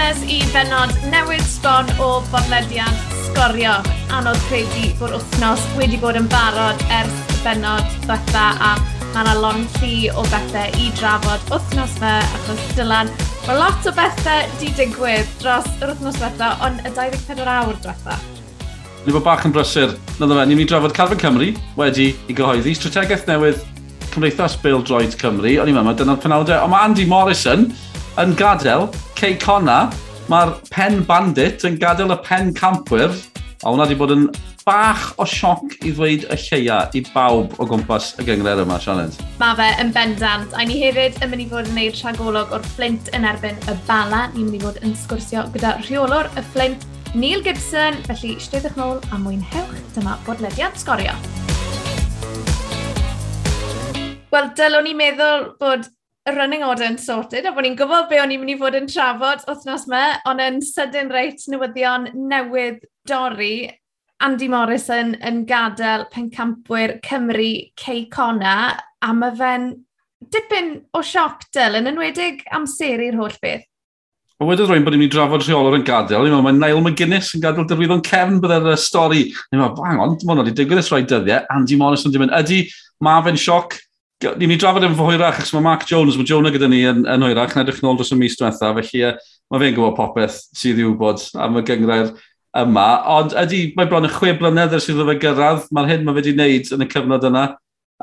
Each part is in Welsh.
chynnes i benod newydd sbon o bodlediad sgorio. Anodd credu bod wythnos wedi bod yn barod ers benod ddwetha a mae yna lon lli o bethau i drafod wythnos fe achos Dylan mae lot o bethau di digwydd dros yr wythnos diwetha ond y 24 awr diwetha. Ni bod bach yn brysur. Nid fe, ni'n mynd i drafod Carfyn Cymru wedi i gyhoeddi strategaeth newydd Cymdeithas Bill Droid Cymru. O'n i'n meddwl, dyna'r penawdau. Ond mae Andy Morrison, yn gadael Ceicona, mae'r pen bandit yn gadael y pen campwyr, a hwnna wedi bod yn bach o sioc i ddweud y lleia i bawb o gwmpas y gyngred yma, Sianed. Mae fe yn bendant, a ni hefyd yn mynd i fod yn gwneud rhagolog o'r Flint yn erbyn y bala. Ni'n mynd i fod yn sgwrsio gyda rheolwr y Flint, Neil Gibson, felly stryddwch nôl a mwynhewch, dyma bodlediad sgorio. Wel, dylwn ni meddwl bod y running order yn sorted, a bod ni'n gwybod be o'n i'n mynd i fod yn trafod wythnos me, ond yn sydyn reit newyddion newydd dorri, Andy Morrison yn gadael pencampwyr Cymru Cei Cona, a mae fe'n dipyn o sioc dyl yn enwedig amser i'r holl beth. O wedodd rwy'n bod ni'n mynd i drafod rheolwr yn gadael. Ni'n mae Niall McGuinness yn gadael dyrwyddo'n cefn bydde'r stori. Ni'n meddwl, bang on, mae hwnna wedi digwydd ysroi dyddiau. Andy Morrison dim yn, ydy, mae fe'n sioc, ni'n mynd i drafod yn fwy hwyrach, achos mae Mark Jones, mae Jonah gyda ni yn, yn hwyrach, na edrych yn ôl dros y mis diwetha, felly mae fe'n gwybod popeth sydd i wybod am y gyngrair yma. Ond ydy, mae bron y chwe blynedd ers iddo fe gyrraedd, mae'r hyn mae wedi wneud yn y cyfnod yna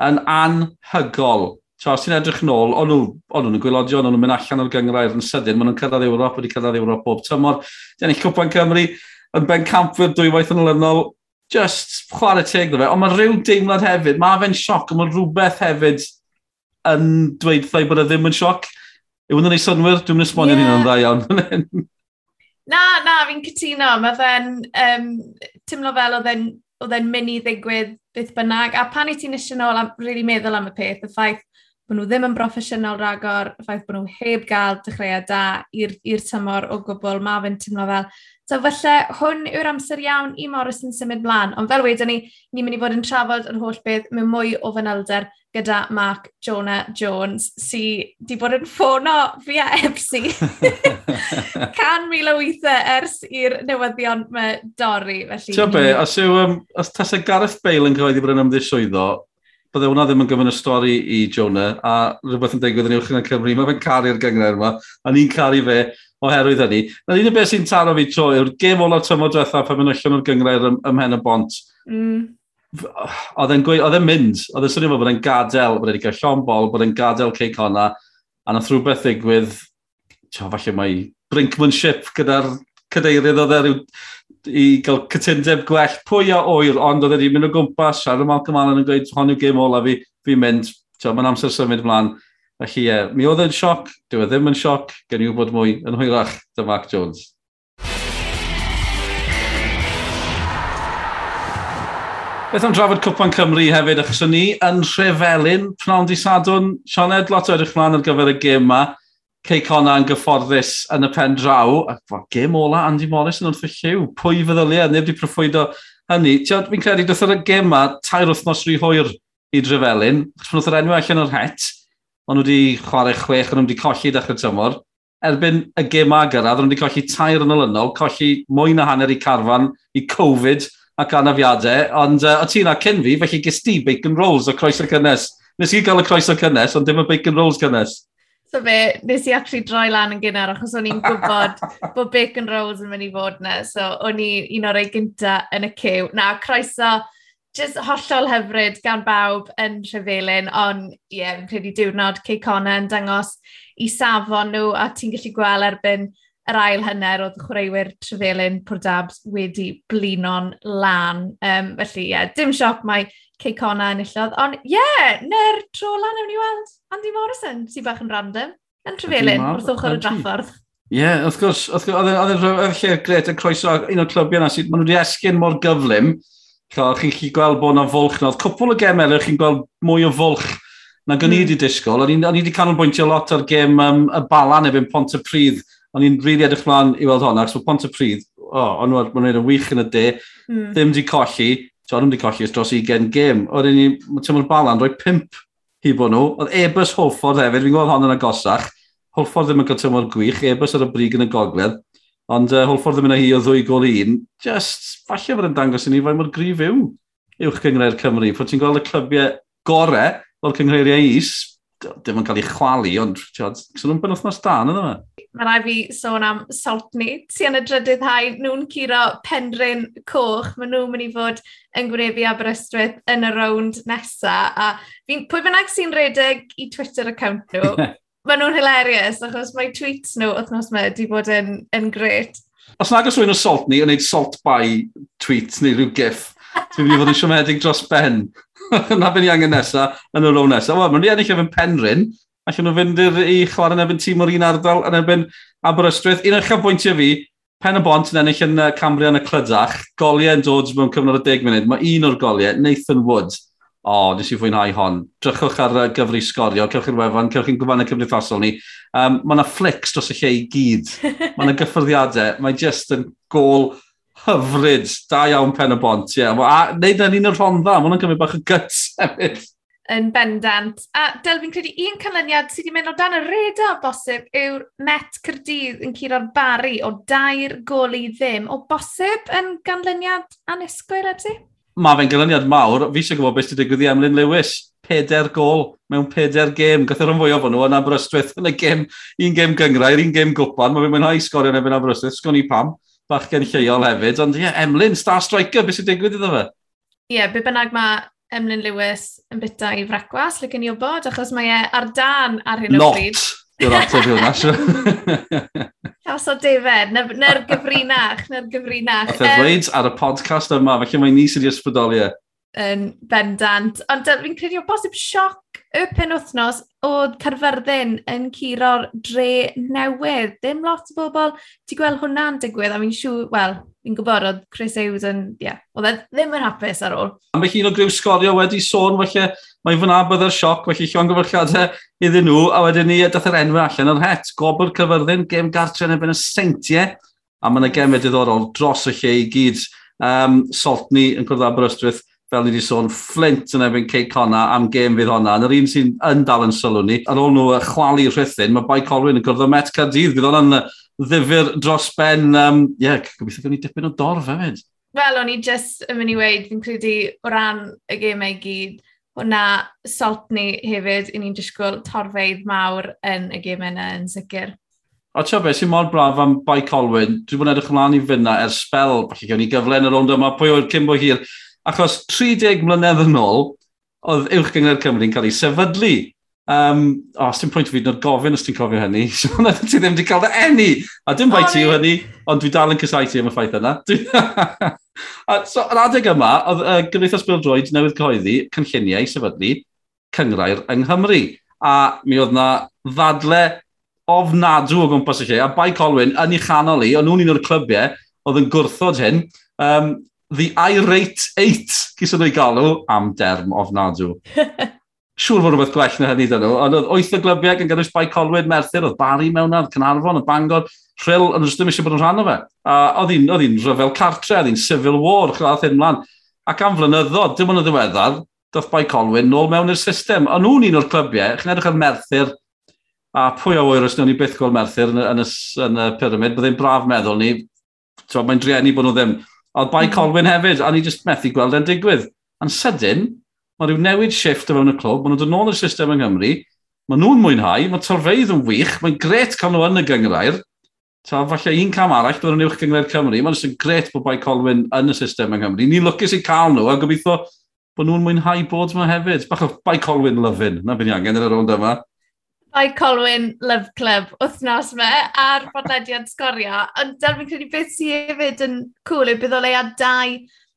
yn anhygol. Charles, ti'n edrych yn ôl, o'n nhw'n gwylodio, o'n nhw'n mynd allan o'r gyngrair yn sydyn, maen nhw'n cyrraedd Ewrop, wedi cyrraedd Ewrop bob tymor. Dyna ni Cwpan Cymru, yn Ben Campfyr dwywaith yn olynol, just chwarae teg fe, ond mae rhyw deimlad hefyd, mae fe'n sioc, ond mae rhywbeth hefyd yn dweud thai bod e ddim yn sioc. Yw hwnna'n ei synwyr? Dwi'n esbonio yeah. hynny'n dda iawn. na, na, fi'n cytuno. Mae fe'n um, tymlo fel oedd e'n mynd i ddigwydd beth bynnag, a pan i ti'n eisiau nôl am, really meddwl am y peth, y ffaith bod nhw ddim yn broffesiynol ragor, y ffaith bod nhw heb gael dechreuad da i'r tymor o gwbl, mae fe'n tymlo fel, So falle hwn yw'r amser iawn i Morrison symud mlaen, ond fel wedyn ni, ni'n mynd i fod yn trafod yr holl beth mewn mwy o fanylder gyda Mark Jonah Jones, sy di bod yn ffono via EPSI can mil o weithiau ers i'r newyddion me dorri. Felly... Tio be, os, yw, um, os tas y Gareth Bale yn cyhoeddi bod yn ymddiswyddo, bydde hwnna ddim yn gyfyn y stori i Jonah, a rhywbeth yn digwydd yn uwch yn y Cymru, mae fe'n caru'r gyngred yma, a ni'n caru fe oherwydd hynny. Na un o beth sy'n taro fi tro yw'r gem ola tymor diwethaf pan mynd allan o'r gyngred ym, ymhen y bont. Mm. Oedd e'n mynd, oedd e'n swnio bod e'n gadael, bod e'n cael llon bol, bod e'n gadael ceic honna, a nath rhywbeth ddigwydd, tio, falle mae brinkmanship gyda'r cadeirydd oedd e i gael cytundeb gwell pwy a oer, ond oedd wedi mynd o gwmpas, siarad am Malcolm Allen yn gweud hon yw gêm ola fi, fi'n mynd, mae'n amser symud ymlaen. Felly ie, mi oedd yn sioc, dyw e ddim yn sioc, gen i wybod mwy yn hwyrach, dy Mark Jones. Beth am drafod Cwpan Cymru hefyd, achos o'n ni yn Rhefelyn, pnawn di Sadwn, Sioned, lot o edrych mlaen ar gyfer y gêm yma. Cei Conna yn gyfforddus yn y pen draw, a gêm ola Andy Morris yn wrth y lliw, pwy feddyliau, neb wedi proffwydo hynny. Fi'n credu dweud y gêm yma, tair wythnos rhy hwyr i drefelyn, chos pan oedd yr enw allan o'r het, ond nhw wedi chwarae chwech, ond nhw wedi colli dechrau tymor. Erbyn y gêm a gyrraedd, nhw wedi colli tair yn olynol, colli mwy na hanner i carfan, i Covid ac anafiadau, ond uh, o ti'n a cyn fi, felly gysdi bacon rolls o croeso cynnes. Nes i gael y croeso cynnes, ond dim y bacon rolls cynnes. So fe, nes i actually droi lan yn gynnar achos o'n i'n gwybod bod bacon rolls yn mynd i fod na. So o'n i un o'r ei gynta yn y cyw. Na, croeso just hollol hyfryd gan bawb yn Rhyfelyn, ond ie, yeah, fi'n credu diwrnod Cey Connor yn dangos i safon nhw a ti'n gallu gweld erbyn yr ail hynner oedd chwaraewyr Trefelyn Pwrdabs wedi blino'n lan. Um, felly, ie, yeah, dim sioc mae Ceicona yn illodd. ond ie, yeah, neu'r tro lan ewn i weld Andy Morrison, sy'n bach yn random, yn Trefelyn, wrth ochr y draffordd. Ie, yeah, wrth gwrs, oedd yn lle gret yn croeso un o'r clybiau yna, sydd, maen nhw wedi esgyn mor gyflym, chi'n chi gweld bod yna fwlch na. Oedd cwpl o gemau chi'n gweld mwy o fwlch na gynnu mm. i hmm. disgwyl. O'n i wedi canolbwyntio lot ar gem um, y balan efo'n Pont y Pryd o'n i'n rili really edrych mlaen i weld hwnna, achos pont y pryd, o, oh, ond mae'n gwneud yn wych yn y de, mm. ddim di colli, so ond wedi colli ys dros 20 gêm. Oedden ni, mae Tymor Balan roi hi bod nhw, oedd Ebus Holford hefyd, fi'n gweld hon yn agosach, Holford ddim yn cael tymor gwych, Ebus ar y brig yn y gogledd, ond uh, Holford ddim yn hi o ddwy gol un, just, falle fod yn dangos i ni fai mor grif yw, uwch cyngreir Cymru, fod ti'n gweld y clybiau gorau fel cyngreiriau is, dim yn cael ei chwalu, ond tiod, sy'n nhw'n benwthnos dan yna fe. Mae rai fi sôn am Saltney, ti yn y drydydd hau, nhw'n curo penryn coch, Mae nhw'n mynd i fod yn gwnebu Aberystwyth yn y rownd nesa, a fi, pwy bynnag sy'n redeg i Twitter account nhw, Mae nhw'n hilarious, achos mae tweets nhw wythnos yma wedi bod yn, yn gret. Os nag os rwy'n o Saltney yn neud salt by tweet neu rhyw gif, ti'n mynd i fod yn siomedig dros ben na beth ni angen nesaf yn y rown nesaf. Wel, mae'n i ennill efo'n penryn, allan nhw fynd i chwarae yn efo'n tîm o'r un ardal yn efo'n Aberystwyth. Un o'ch bwyntiau fi, pen y bont yn ennill yn Cambria yn y clydach, goliau yn dod mewn cyfnod o 10 munud. Mae un o'r goliau, Nathan Wood, o, oh, nes i fwynhau hon. Drychwch ar gyfri sgorio, cewch i'r wefan, cewch i'n y cymdeithasol ni. Um, mae yna flics dros y lle i gyd. Mae yna gyffyrddiadau. Mae jyst yn gol hyfryd. Da iawn pen y bont, ie. Yeah. A neud yn un o'r rhondda, mae hwnna'n cymryd bach o gyts hefyd. Yn bendant. A Del, fi'n credu un canlyniad sydd wedi mynd o dan y reda o bosib yw'r Met Cyrdydd yn curo'r bari o dair gol i ddim. O bosib yn ganlyniad anusgwyr, Ebsi? Mae fe'n ganlyniad mawr. Fi eisiau gwybod beth sydd wedi digwydd i Emlyn Lewis. Peder gol mewn peder gêm. Gath e yr fwy o fan nhw yn Aberystwyth yn y gêm, un gêm gyngrair, un gêm gwpan. Mae fe'n mwynhau sgorio yn efo'n Aberystwyth. Sgwn i pam bachgen lleol hefyd, ond ie, yeah, Emlyn, Star Striker, beth sy'n digwydd iddo fe? Ie, yeah, be bynnag mae Emlyn Lewis yn bita i fracwas, lle gen i wybod, achos mae e ar dan ar hyn o bryd. Lot! Yw'r ateb yw hwnna. Cas o David, na'r gyfrinach, na'r gyfrinach. Oedd e dweud ar y podcast yma, felly mae ni sydd wedi ysbrydoli e. Yn bendant. Ond fi'n credu o bosib sioc y penwthnos oedd Carfyrddin yn curo'r dre newydd. Dim lot o bobl, ti gweld hwnna'n digwydd, a fi'n siŵr, wel, fi'n gwybod oedd Chris Hughes yn, ie, yeah, oedd e ddim yn hapus ar ôl. Am eich un o griw sgorio wedi sôn, felly mae fyna bydd yr sioc, felly llon gyfyrchiadau iddyn nhw, a wedyn ni dath yr enw allan o'r het. Gobr Carfyrddin, gem gartre yn ebyn y seintiau, a mae yna gemau e diddorol dros y lle i gyd. Um, Saltney yn cwrdd Aberystwyth, fel ni wedi sôn, Flint yn efo'n Ceit Conna am gêm fydd honna. Yn yr un sy'n yn dal yn sylw ni, ar ôl nhw chwalu rhythyn, mae Bai Colwyn yn gwrdd o Met Cardydd. Bydd hwnna'n ddifur dros ben. Ie, um, yeah, gobeithio gawn ni dipyn o dorf hefyd. Wel, o'n i just yn mynd i weid, fi'n credu o ran y gemau gyd, hwnna salt ni hefyd, i ni'n disgwyl torfeidd mawr yn y gemau yna yn sicr. O ti'n beth sy'n mor braf am Bai Colwyn, dwi'n bod yn edrych ymlaen i fyna ers spel, falle gawn ni gyfle yn y rownd yma, pwy o'r cymbo hir, Achos 30 mlynedd yn ôl, oedd uwch gyngor Cymru'n cael ei sefydlu. Um, o, oh, dim pwynt fi ddod gofyn os ti'n cofio hynny. So, na ti ddim wedi cael dy enni. A dim bai ti yw hynny, ond dwi dal yn cysau ti am y ffaith yna. a, so, yr adeg yma, oedd uh, Gymdeithas Bill Droid newydd cyhoeddi cynlluniau sefydlu cyngrair yng Nghymru. A mi oedd na ddadle ofnadw o gwmpas y lle, a Bai Colwyn yn ei chanol i, ond nhw'n un o'r clybiau oedd yn gwrthod hyn, um, The Irate 8, gysa nhw i galw am derm ofnadw. Siŵr fod rhywbeth gwell na hynny dyn nhw, ond oedd oeth y glybiau gan gynnwys Bai Colwyd Merthyr, oedd Bari mewn ar Cynarfon, y Bangor, Rhyl, ond rydym eisiau bod yn rhan o fe. A oedd hi'n rhyfel cartre, oedd hi'n civil war, chwaith hyn mlaen. Ac am flynyddoedd, dim ond y ddiweddar, doth Bai Colwyn nôl mewn i'r system. Ond nhw'n un o'r clybiau, chi'n edrych ar Merthyr, a pwy o oer os ni byth gweld Merthyr yn, y, yn, y, yn y pyramid, byddai'n braf meddwl ni, mae'n drienu bod nhw ddim Oedd bai Colwyn hefyd, a ni jyst methu gweld e'n digwydd. Yn sydyn, mae rhyw newid shift o fewn y clwb, maen nhw'n dod nôl i'r system yng Nghymru, maen nhw'n mwynhau, mae torfeidd yn wych, mae'n gret cael nhw yn y gyngrair, Ta, falle un cam arall, dwi'n uwch gyngor Cymru. Mae'n sy'n gret bod bai Colwyn yn y system yng Nghymru. Ni'n lwcus i cael nhw, a gobeithio bod nhw'n mwynhau bod yma hefyd. Bach o bai Colwyn lyfyn, na byd ni angen yn y rownd yma. Lloyd Colwyn Love Club wythnos me ar bodlediad sgorio, ond dal fi'n credu beth sy'n hefyd yn cool yw bydd o leia dau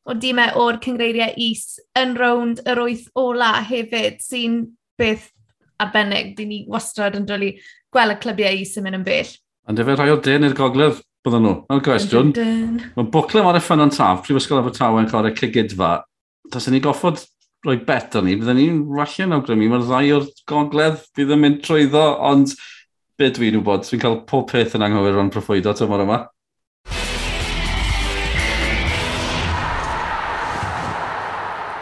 o dimau o'r cyngreiriau is yn rownd yr wyth ola hefyd sy'n beth arbennig. Dyn ni wastad yn dod i gweld y clybiau is yn mynd yn bell. Ond efo rhai o den i'r gogledd bydden nhw. Mae'n gwestiwn. Mae'n Bwclem ar y ffynnon taf, Prifysgol Abertawe yn cael y cygydfa. Tas ni goffod rhoi bet o'n ni, byddwn ni'n falle yn awgrymu. Mae'r ddau o'r gogledd bydd yn mynd trwyddo, ond be dwi'n wybod, dwi'n cael pob peth yn anghywir o'n proffwydo tymor yma.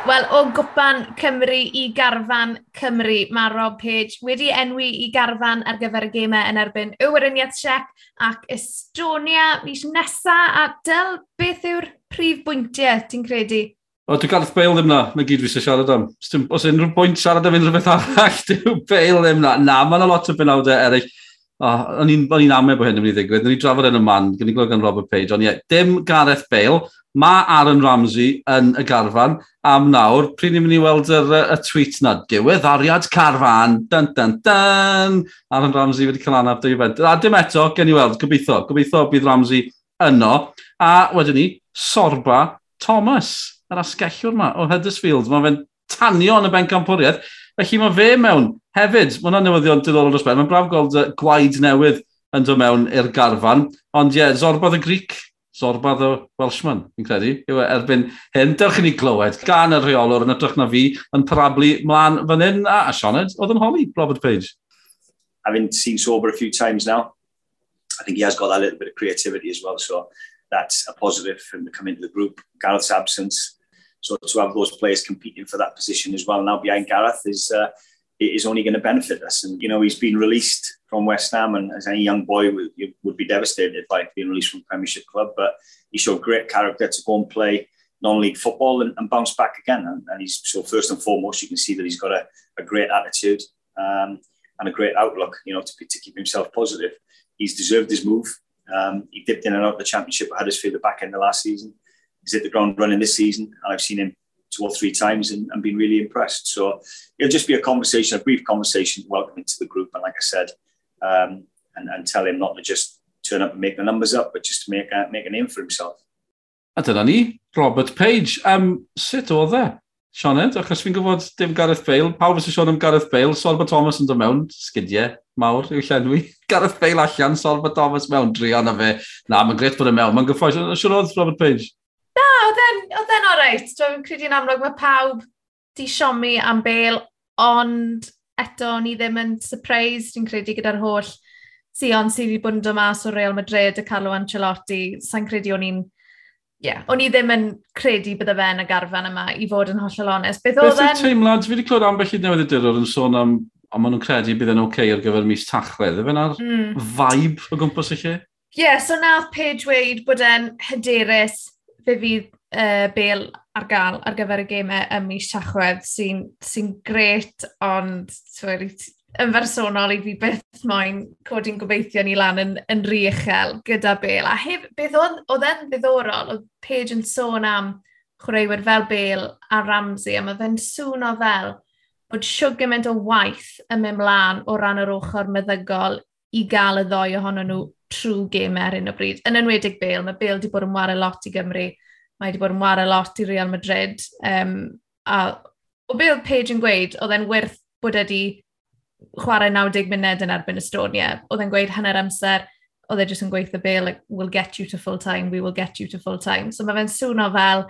Wel, o gwpan Cymru i garfan Cymru, mae Rob Page wedi enwi i garfan ar gyfer y gemau yn erbyn y Weriniaeth Siec ac Estonia mis nesa a dyl beth yw'r prif bwyntiau ti'n credu O, dwi'n Gareth Bale ddim na, na gyd fi sy'n siarad am. Os unrhyw bwynt siarad am unrhyw beth arall, dwi'n Bale ddim na. Na, mae'n lot o benawdau eraill. O'n i'n amau bod hyn yn mynd i ddigwydd. O'n i'n drafod yn y man, gynnu glwg gan Robert Page. Ond ie, dim Gareth Bale. Mae Aaron Ramsey yn y garfan am nawr. Pryd ni'n mynd i weld yr, y tweet na. Diwedd ariad carfan. Dun, dun, dun. Aaron Ramsey wedi cael anaf dy event. A dim eto, gen i weld. Gobeithio. Gobeithio bydd Ramsey yno. A wedyn ni, Sorba Thomas yr asgellwr yma o Huddersfield. Mae fe'n tanio yn y ben campwriaeth. Felly mae fe mewn hefyd. Mae hwnna'n newyddion diddorol dros ben. Mae'n braf gweld y gwaed newydd yn dod mewn i'r garfan. Ond ie, yeah, Zorbodd y Greek, Zorbodd y Welshman, fi'n credu, yw e, erbyn hyn. Dewch i ni glywed gan y rheolwr yn ytrach na fi yn parablu mlaen fan hyn. A, a Sioned, oedd yn holi Robert Page. I've been seen sober a few times now. I think he has got that little bit of creativity as well, so that's a positive from the coming into the group. Gareth's absence So to have those players competing for that position as well now behind Gareth is uh, is only going to benefit us. And, you know, he's been released from West Ham, and as any young boy would, would be devastated by being released from Premiership club. But he showed great character to go and play non-league football and, and bounce back again. And, and, he's so first and foremost, you can see that he's got a, a great attitude um, and a great outlook. You know, to, to keep himself positive. He's deserved his move. Um, he dipped in and out of the championship at Huddersfield the back end of last season. he's hit the ground running this season, and I've seen him two or three times and, and been really impressed. So it'll just be a conversation, a brief conversation, welcome into the group, and like I said, um, and, and tell him not to just turn up and make the numbers up, but just to make, uh, make a name for himself. A dyna ni, Robert Page. Um, sut oedd e, Sioned? Achos fi'n gwybod dim Gareth Bale. Pawb sy'n siôn am Gareth Bale. Solba Thomas yn dod mewn, sgidiau mawr i'w llenwi. Gareth Bale allan, Solba Thomas mewn, drion a fe. Na, mae'n gret bod e mewn. Mae'n gyffroes. Siwr oedd Robert Page? Na, oedd e'n oreit. Dwi'n credu yn amlwg mae pawb di siomi am bel, ond eto ni ddim yn surprised, dwi'n credu gyda'r holl Sion sydd wedi bwyndo mas o Real Madrid a Carlo Ancelotti. Sa'n credu o'n i'n... Yeah. O'n i ddim yn credu bydde fe yn y garfan yma i fod yn hollol onest. Beth oedd e'n... teimlad, fi wedi clywed ambell i newydd y dyror yn sôn am ond maen nhw'n credu bydd yn oce okay ar gyfer mis tachwedd. Efe na'r mm. vibe o gwmpas y lle? Ie, yeah, so nath Paige weid bod e'n hyderus fe fydd uh, bel ar gael ar gyfer y gemau ym mis Tachwedd sy'n sy, n, sy n gret, ond tweri, yn fersonol i fi beth moyn codi'n gobeithio ni lan yn, yn rhy uchel gyda Bale. A hef, beth oedd e'n ddiddorol, oedd Paige yn sôn am chwaraewyr fel Bale a Ramsey, a mae fe'n o fel bod siwg gymaint o waith yn mynd mlaen o ran yr ochr meddygol i gael y ddoi ohonyn nhw trwy gemau ar hyn o bryd. Yn enwedig Bale, mae Bale wedi bod yn wario lot i Gymru, mae wedi bod yn wario lot i Real Madrid. Um, a o Bale Page yn gweud, oedd e'n werth bod wedi chwarae 90 munud yn erbyn Estonia. Oedd e'n gweud hanner amser, oedd e jyst yn gweithio Bale, like, we'll get you to full time, we will get you to full time. So mae fe'n swno fel,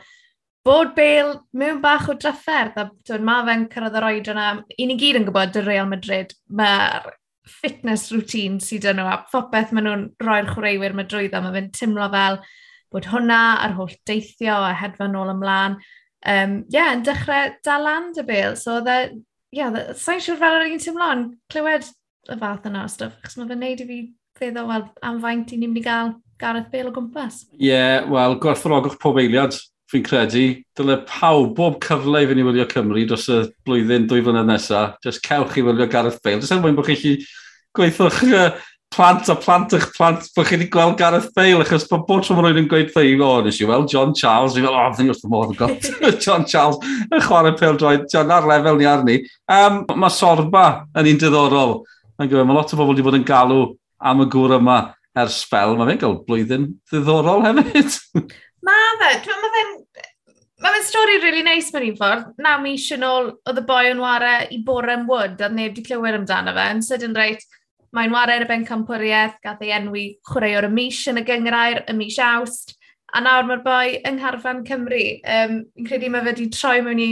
bod Bale mewn bach o drafferth, a mae fe'n cyrraedd yr oed yna, i ni gyd yn gwybod, dy Real Madrid, mae'r fitness routine sydd yn nhw a phopeth maen nhw'n rhoi'r chwaraewyr mae drwyddo. Mae fe'n timlo fel bod hwnna a'r holl deithio a hedfa nôl ymlaen. Ie, um, yeah, yn dechrau dal dalan dy bil, So, e, ie, yeah, sa'n siŵr fel yr un timlo yn clywed y fath yna o stwff, achos mae fe'n neud i fi feddwl, wel, am faint i ni'n mynd i gael Gareth Bale o gwmpas. Ie, yeah, wel, gwerthfawrogwch pob eiliad fi'n credu, dyle pawb, bob cyfle i fynd i wylio Cymru dros y blwyddyn, dwy flynedd nesaf, just cewch i wylio Gareth Bale. Just er mwyn bod chi eisiau gweithio'ch plant a plant eich plant, bod chi wedi gweld Gareth Bale, achos bod bod tro mae rhywun yn gweud thai, o, nes i weld John Charles, fi'n fel, o, fi'n gwrth modd yn gweld John Charles, y chwarae pel droed, John ar lefel ni arni. Um, mae sorba yn un diddorol, yn gwybod, mae lot o bobl wedi bod yn galw am y gŵr yma ers spel, mae fe'n cael blwyddyn ddiddorol hefyd. Mae fe, dwi'n fe'n... Mae fe'n stori rili really neis nice mewn un ffordd. Na mi eisiau nôl oedd y boi yn ware i Borem Wood, a neb wedi clywed amdano fe. Yn sydyn reit, mae'n wario yn y ben campwriaeth, gath ei enwi chwaraewr y mis yn y gyngrair, y mis awst. A nawr mae'r boi yng Ngharfan Cymru. Um, fi'n credu mae fe wedi troi mewn i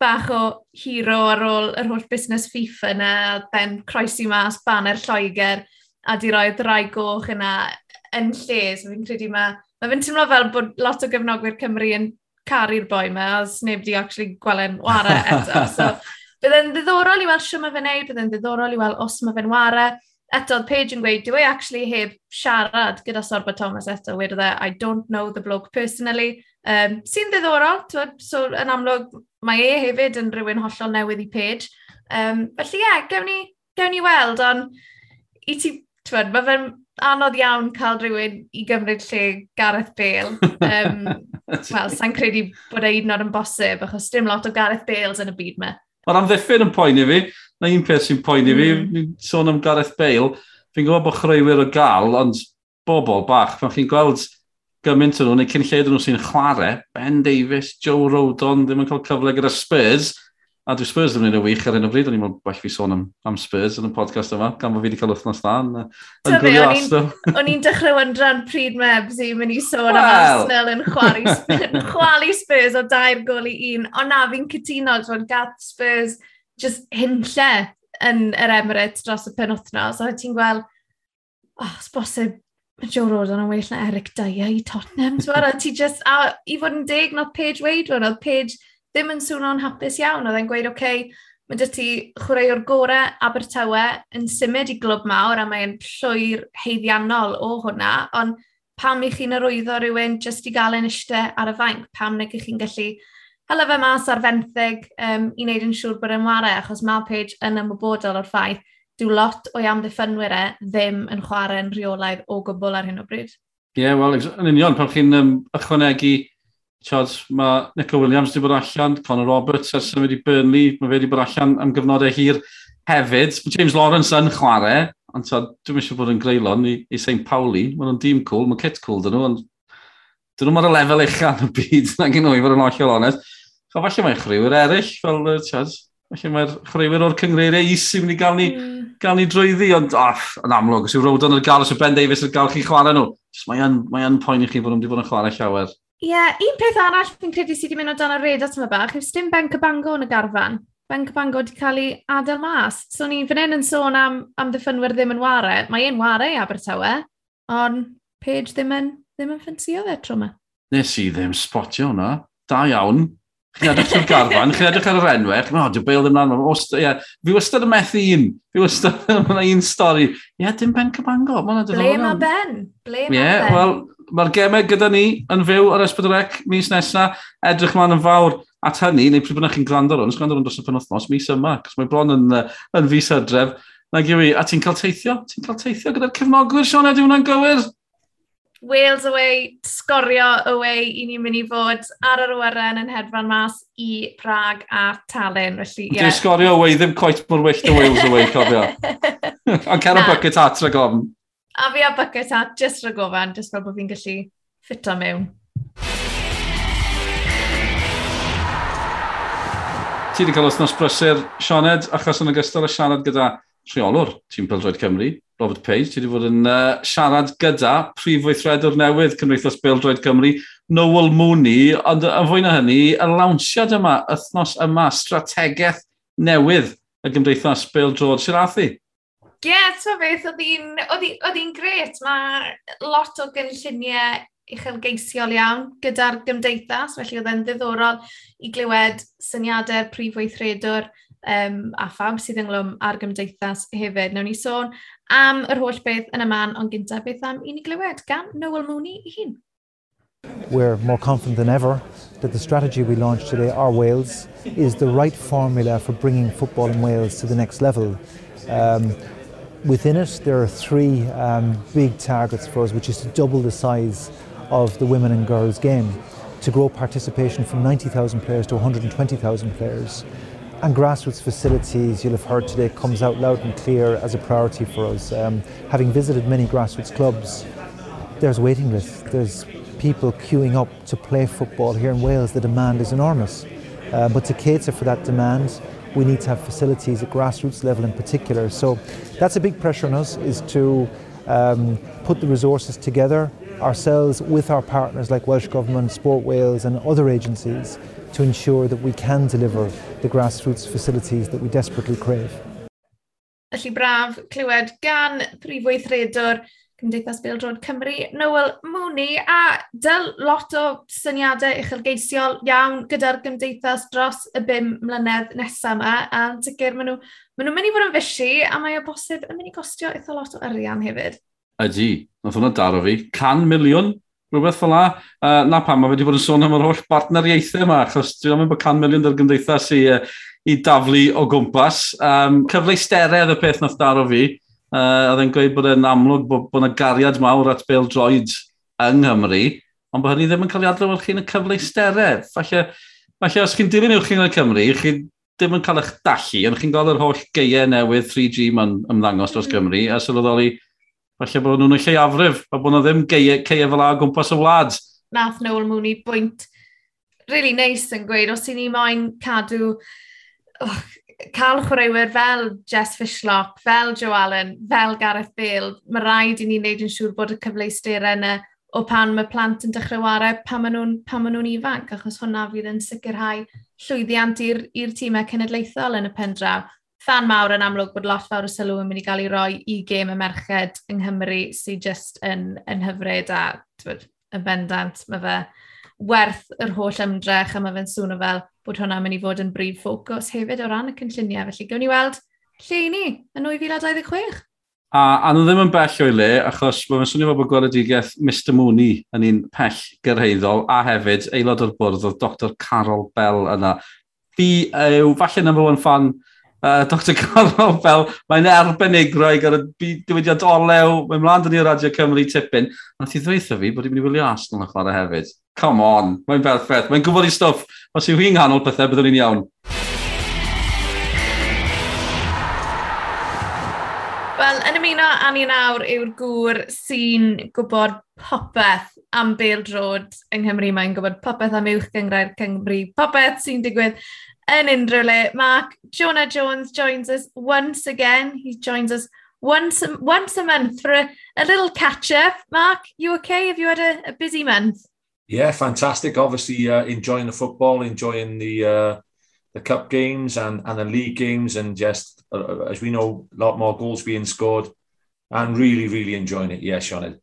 bach o hero ar ôl yr holl busnes FIFA yna, ben croesi mas, banner Lloegr, a di roi'r rai goch yna yn lle. So fi'n credu mae Mae fe'n teimlo fel bod lot o gefnogwyr Cymru yn caru'r boi yma, a sneb di actually gwelen wara eto. So, byddai'n ddiddorol i weld sy'n mae fe'n neud, byddai'n ddiddorol i weld os mae fe'n wara. Eto, Paige yn gweud, dwi actually heb siarad gyda Sorba Thomas eto, wedodd e, I don't know the bloke personally. Um, Sy'n ddiddorol, twyd, so yn amlwg mae e hefyd yn rhywun hollol newydd i Paige. Um, felly ie, yeah, gewn ni, gewn ni weld, ond i ti, twyd, mae fe'n anodd iawn cael rhywun i gymryd lle Gareth Bale. Um, Wel, sa'n credu bod e un o'r yn bosib, achos dim lot o Gareth Bales yn y byd me. Ond amddiffyn yn poen i fi, na un peth sy'n poen i fi, mm. sôn am Gareth Bale, fi'n gwybod bod chreuwyr o gael, ond bobl bach, pan chi'n gweld gymaint yn nhw, neu cyn lleid nhw sy'n chwarae, Ben Davies, Joe Rodon, ddim yn cael cyfle gyda Spurs, A dwi Spurs ddim yn mynd y wych ar hyn o bryd, o'n i'n well fi sôn am, am Spurs yn y podcast yma, gan bod fi wedi cael wythnos da yn, gwylio Arsenal. O'n i'n dechrau wyndran pryd mebs i mynd i sôn well. am Arsenal yn chwalu, yn chwalu Spurs o dair gol i un, ond na fi'n cytuno, dwi'n gath Spurs just hynlle yn yr Emirates dros y penwthnos, a ti'n gweld, oh, os bosib Joe Rodon yn well na Eric Dyer i Tottenham, ti'n ti just, a i fod yn deg, nodd Paige Wade, nodd Paige ddim yn swno'n hapus iawn. Oedd e'n gweud, oce, okay, mae dy ti chwaraewr gorau Abertawe yn symud i glwb mawr a mae'n llwyr heiddiannol o hwnna, ond pam i chi'n arwyddo rhywun jyst i gael yn eistedd ar y fainc, pam neu chi'n gallu hala fe mas ar fenthyg um, i wneud yn siŵr bod e'n ware, achos mae Page yn ymwybodol o'r ffaith dyw lot o'i amddiffynwyr e ddim yn chwarae'n rheolaidd o gwbl ar hyn o bryd. Ie, yeah, wel, yn union, pan chi'n um, ychwanegu Tiod, mae Nico Williams wedi bod allan, Conor Roberts ers yn wedi Burnley, mae fe wedi bod allan am gyfnodau hir hefyd. Mae James Lawrence yn chwarae, ond tiod, dwi'n eisiau bod yn greulon i, i St Pauli. Mae nhw'n dîm cool, mae kit cool dyn nhw, ond dyn nhw'n ar y lefel uchaf yn y byd, na gen nhw i fod yn ollol onest. Cho, falle mae'n chrywyr eraill, fel, tiod, falle mae'r chrywyr o'r cyngreiriau is sy'n mynd i gael ni, mm. gael ni drwyddi, ond oh, yn amlwg, os yw Rodon yn gael, os yw Ben Davies yn gael chi chwarae nhw, mae'n mae poen i chi bod nhw wedi bod yn chwarae llawer Ie, yeah, un peth arall fi'n credu sydd wedi mynd o dan y red at yma bach, yw dim Ben Cabango yn y garfan. Ben Cabango wedi cael ei adael mas. So ni fan hyn yn sôn am, am ddiffynwyr ddim yn ware. Mae un ware i Abertawe, ond Paige ddim yn, ddim yn ffensio fe tro yma. Nes i ddim spotio hwnna. Da iawn. Chi'n edrych trwy'r garfan, chi'n edrych ar yr enwau, chi'n meddwl, dwi'n beil ddim lan. Yeah. Fi wastad yn methu un. Fi wastad yn un stori. Ie, yeah, dim Ben Cabango. Ble mae Ben? Ble mae yeah, Ben? Wel, mae'r gemau gyda ni yn fyw ar Esbydrec mis nesaf. Edrych ma'n yn fawr at hynny, neu pryd bynnag chi'n gwrando ar hwn, gwrando ar hwn dros y penwthnos, mis yma, cos mae bron yn, yn fus adref. Na yw i, a ti'n cael teithio? Ti'n cael teithio gyda'r cefnogwyr, Sean, ydy hwnna'n gywir? Wales away, sgorio away i ni'n mynd i fod ar yr awyren yn hedfan mas i Prag a Talyn. Felly, yeah. Dwi'n sgorio away ddim coet mor wyllt o Wales away, cofio. Ond cer o bucket at rhaid gofn. A fi a bucket hat, just rhaid gofn, jyst fel bod fi'n gallu ffito mewn. Ti wedi cael wythnos brysur, Sioned, achos yn ogystal â siarad gyda rheolwr tîm Pildroed Cymru, Robert Page. Ti wedi bod yn uh, siarad gyda prif weithredwr newydd Cymdeithas Bildroed Cymru, Noel Mooney, ond yn fwy na hynny, y lawnsiad yma, wythnos yma, strategaeth newydd y Gymdeithas Bildroed Sirathu. Ie, yeah, ta beth, oedd hi'n gret. Mae lot o gynlluniau uchelgeisiol iawn gyda'r gymdeithas, felly oedd e'n ddiddorol i glywed syniadau'r prif weithredwr um, a pham sydd ynglwm ar gymdeithas hefyd. Nawr ni sôn am yr holl beth yn y man, ond gyntaf beth am i ni glywed gan Noel Mooney i hun. We're more confident than ever that the strategy we launched today, Our Wales, is the right formula for bringing football in Wales to the next level. Um, within it, there are three um, big targets for us, which is to double the size of the women and girls game, to grow participation from 90,000 players to 120,000 players, And grassroots facilities, you'll have heard today, comes out loud and clear as a priority for us. Um, having visited many grassroots clubs, there's waiting lists. There's people queuing up to play football here in Wales. The demand is enormous. Uh, but to cater for that demand, we need to have facilities at grassroots level in particular. So that's a big pressure on us is to um, put the resources together ourselves with our partners like Welsh Government, Sport Wales and other agencies to ensure that we can deliver the grassroots facilities that we desperately crave. Felly braf clywed gan prif weithredwr Cymdeithas Bildrod Cymru, Noel Mooney, a dyl lot o syniadau uchelgeisiol iawn gyda'r gymdeithas dros y bum mlynedd nesaf yma, a sicr maen nhw, maen nhw'n mynd i fod yn fysi, a mae o bosib yn mynd i gostio eitha lot o arian hefyd. Ydy, nath hwnna daro fi, 100 miliwn Rhywbeth fel la. Uh, na pam, mae wedi bod yn sôn am yr holl bartneriaethau yma, achos dwi'n meddwl bod 100 miliwn dy'r gymdeithas i, uh, i daflu o gwmpas. Um, cyfle y peth nath daro fi. Uh, oedd e'n gweud bod e'n amlwg bod, bod yna gariad mawr at Bale Droid yng Nghymru, ond bod hynny ddim yn cael ei adlewyrchu chi'n y cyfle. Falle, falle os chi'n dilyn uwch chi'n y Cymru, chi ddim yn cael eich dallu, ond chi'n gweld yr holl geiau newydd 3G ma'n ymddangos dros mm. Cymru, a sylweddoli falle bod nhw'n y afrif, a bod nhw ddim geie, ceie fel a gwmpas y wlad. Nath Noel Mooney bwynt really nice yn gweud, os i ni moyn cadw oh, cael chwaraewyr fel Jess Fishlock, fel Joe Allen, fel Gareth Bale, mae rhaid i ni wneud yn siŵr bod y cyfleusterau yna o pan mae plant yn dechrau wario pan maen nhw'n nhw ifanc, achos hwnna fydd yn sicrhau llwyddiant i'r tîmau cenedlaethol yn y pen draw fan mawr yn amlwg bod lot fawr o sylw yn mynd i gael ei roi i gêm y merched yng Nghymru sydd just yn, yn hyfryd a yn bendant mae fe werth yr holl ymdrech a mae fe'n sŵn o fel bod hwnna'n mynd i fod yn brif ffocws hefyd o ran y cynlluniau. Felly gawn ni weld lle i ni yn 2026. A, a nhw ddim yn bell o'i le, achos mae'n swnio fod bod gweledigaeth Mr Mooney yn un pell gyrheiddol, a hefyd aelod o'r bwrdd oedd Dr Carol Bell yna. Fi yw falle number one fan uh, Dr Carol fel mae'n arbennig roig ar y diwydiant olew, mae'n mlaen dyn ni o Radio Cymru tipyn. Nath i ddweithio fi bod i'n mynd i wylio Arsenal yn chwarae hefyd. Come on, mae'n berffaith, mae'n gwybod i stwff. Os yw hi'n nghanol pethau, byddwn ni'n iawn. Wel, yn ymuno â ni nawr yw'r gŵr sy'n gwybod popeth am Bale Road yng Nghymru. Mae'n gwybod popeth am uwch gyngrau'r Cymru, popeth sy'n digwydd yn unrhyw le. Mark Jonah Jones joins us once again. He joins us once, once a month for a, a little catch-up. Mark, you okay? Have you had a, a busy month? Yeah, fantastic. Obviously, uh, enjoying the football, enjoying the uh, the cup games and, and the league games, and just uh, uh as we know, a lot more goals being scored, and really, really enjoying it. Yeah, Sean.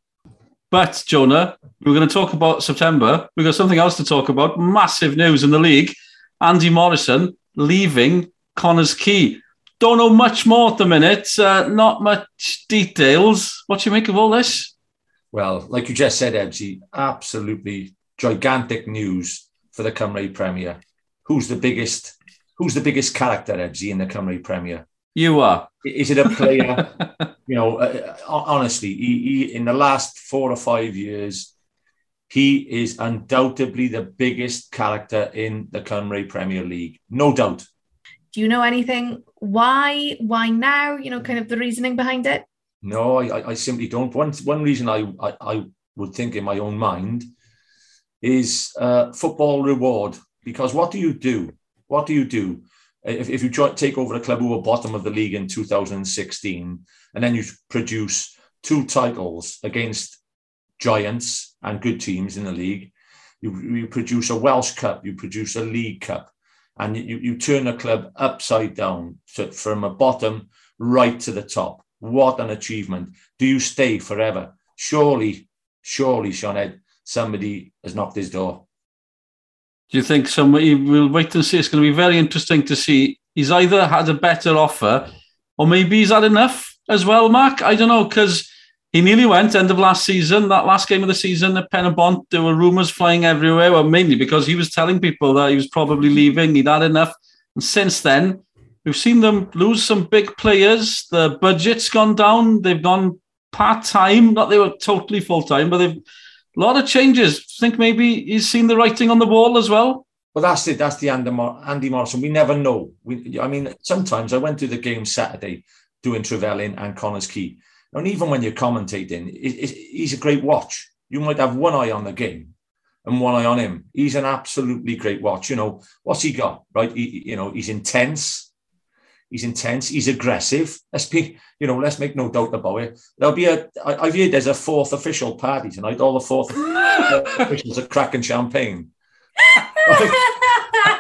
But Jonah, we're going to talk about September. We've got something else to talk about. Massive news in the league. Andy Morrison leaving Connors Key. Don't know much more at the minute. Uh, not much details. What do you make of all this? Well, like you just said, Ebsy, absolutely gigantic news for the Cymru Premier. Who's the biggest? Who's the biggest character, Ebsy, in the Cymru Premier? You are. Is it a player? you know, uh, uh, honestly, he, he, in the last four or five years, he is undoubtedly the biggest character in the Cymru Premier League, no doubt. Do you know anything? Why? Why now? You know, kind of the reasoning behind it. No, I, I simply don't. One one reason I, I, I would think in my own mind is uh, football reward. Because what do you do? What do you do if, if you try, take over a club who were bottom of the league in 2016 and then you produce two titles against giants and good teams in the league? You, you produce a Welsh Cup, you produce a League Cup, and you, you turn a club upside down to, from a bottom right to the top. What an achievement. Do you stay forever? Surely, surely, Sean Ed, somebody has knocked his door. Do you think somebody, we'll wait and see. It's going to be very interesting to see. He's either had a better offer or maybe he's had enough as well, Mark. I don't know, because he nearly went end of last season. That last game of the season at Penabont, there were rumours flying everywhere, well, mainly because he was telling people that he was probably leaving. He'd had enough. And since then, we've seen them lose some big players. The budget's gone down. They've gone part time. Not they were totally full time, but they've a lot of changes. I think maybe he's seen the writing on the wall as well. Well, that's it. That's the Andy, Morrison. We never know. We, I mean, sometimes I went to the game Saturday doing Trevelyan and Connors Key. And even when you're commentating, it, it, he's a great watch. You might have one eye on the game and one eye on him. He's an absolutely great watch. You know, what's he got, right? He, you know, he's intense. He's intense. He's aggressive. Let's be, you know, let's make no doubt about it. There'll be a. I, I've heard there's a fourth official party tonight. All the fourth officials are cracking champagne.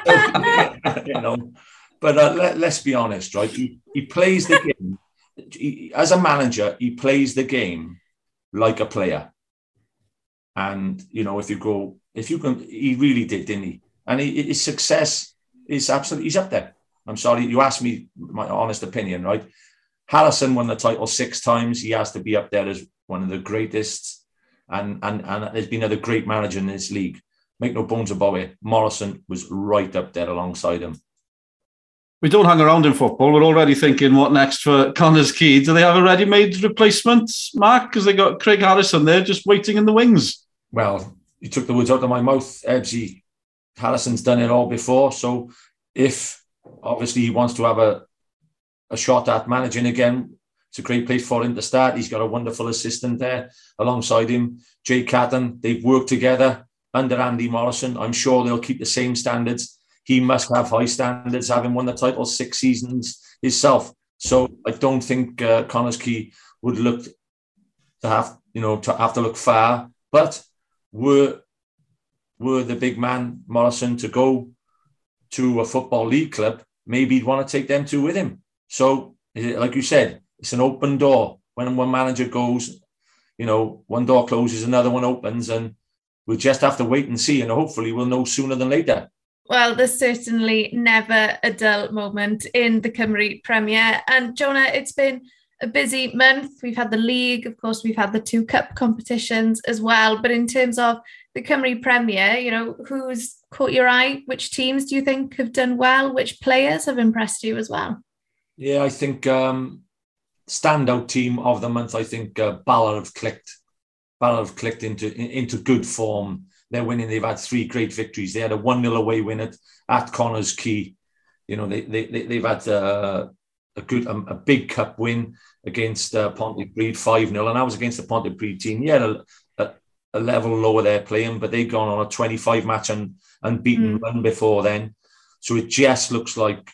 you know, but uh, let, us be honest, right? He, he plays the game. As a manager, he plays the game like a player. And, you know, if you go, if you can, he really did, didn't he? And he, his success is absolutely, he's up there. I'm sorry, you asked me my honest opinion, right? Harrison won the title six times. He has to be up there as one of the greatest. And, and, and there's been other great manager in this league. Make no bones about it. Morrison was right up there alongside him. We don't hang around in football. We're already thinking what next for Connors Quay. Do they have a ready-made replacement, Mark? Because they got Craig Harrison there just waiting in the wings. Well, you took the words out of my mouth, Ebbsy. Harrison's done it all before. So if obviously he wants to have a, a shot at managing again, it's a great place for him to start. He's got a wonderful assistant there alongside him, Jay Catton. They've worked together under Andy Morrison. I'm sure they'll keep the same standards he must have high standards, having won the title six seasons himself. So I don't think uh, Connah's Quay would look to have, you know, to have to look far. But were were the big man Morrison to go to a football league club, maybe he'd want to take them two with him. So, like you said, it's an open door. When one manager goes, you know, one door closes, another one opens, and we'll just have to wait and see. And hopefully, we'll know sooner than later. Well, there's certainly never a dull moment in the Cymru Premier. And Jonah, it's been a busy month. We've had the league, of course, we've had the two cup competitions as well. But in terms of the Cymru Premier, you know, who's caught your eye? Which teams do you think have done well? Which players have impressed you as well? Yeah, I think um, standout team of the month. I think uh, Bala have clicked. Bala have clicked into into good form they're winning. They've had three great victories. They had a 1 0 away win at, at Connah's Quay. You know, they, they, they, have had uh, a good, a, a, big cup win against uh, Pontypridd 5 0. And I was against the Pontypridd team. Yeah, a, a, a, level lower they're playing, but they've gone on a 25 match and, and beaten mm. run before then. So it just looks like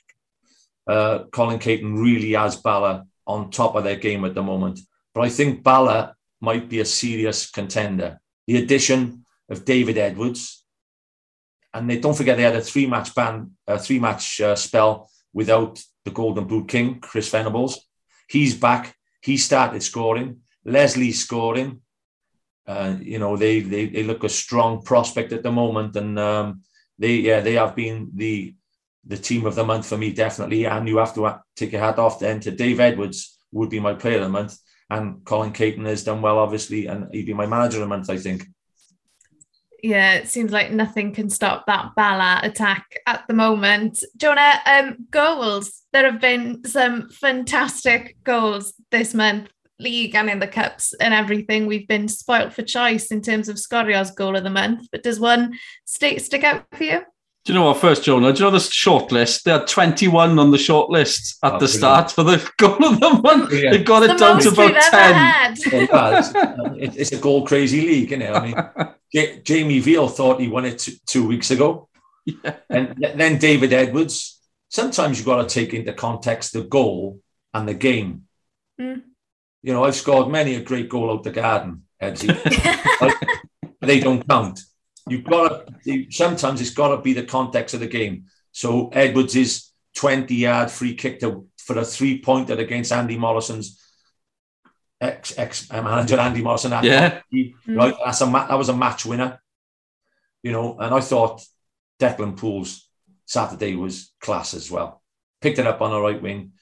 uh, Colin Caton really has Bala on top of their game at the moment. But I think Bala might be a serious contender. The addition of David Edwards. And they don't forget they had a three match ban, a three match uh, spell without the Golden Boot King, Chris Venables. He's back. He started scoring. Leslie's scoring. Uh, you know, they, they they look a strong prospect at the moment, and um, they yeah they have been the the team of the month for me definitely. And you have to take your hat off then to Dave Edwards would be my player of the month, and Colin Caton has done well obviously, and he'd be my manager of the month I think yeah, it seems like nothing can stop that Bala attack at the moment. Jonah, um, goals. There have been some fantastic goals this month, league and in the cups and everything. We've been spoilt for choice in terms of Scorio's goal of the month. But does one stick stick out for you? Do you know what? First, Jonah, do you know the short list? They had 21 on the short list at oh, the start for the goal of the month. Yeah. They got it down to about 10. it's, it's a goal crazy league, isn't it? I mean, J- Jamie Veal thought he won it t- two weeks ago. Yeah. And then David Edwards. Sometimes you've got to take into context the goal and the game. Mm. You know, I've scored many a great goal out the garden, Edsy. they don't count. You've got to, sometimes it's got to be the context of the game. So Edwards is 20 yard free kick to, for a three pointer against Andy Morrison's ex ex manager Andy Morrison. Yeah, right. That's a that was a match winner, you know. And I thought Declan Poole's Saturday was class as well. Picked it up on the right wing,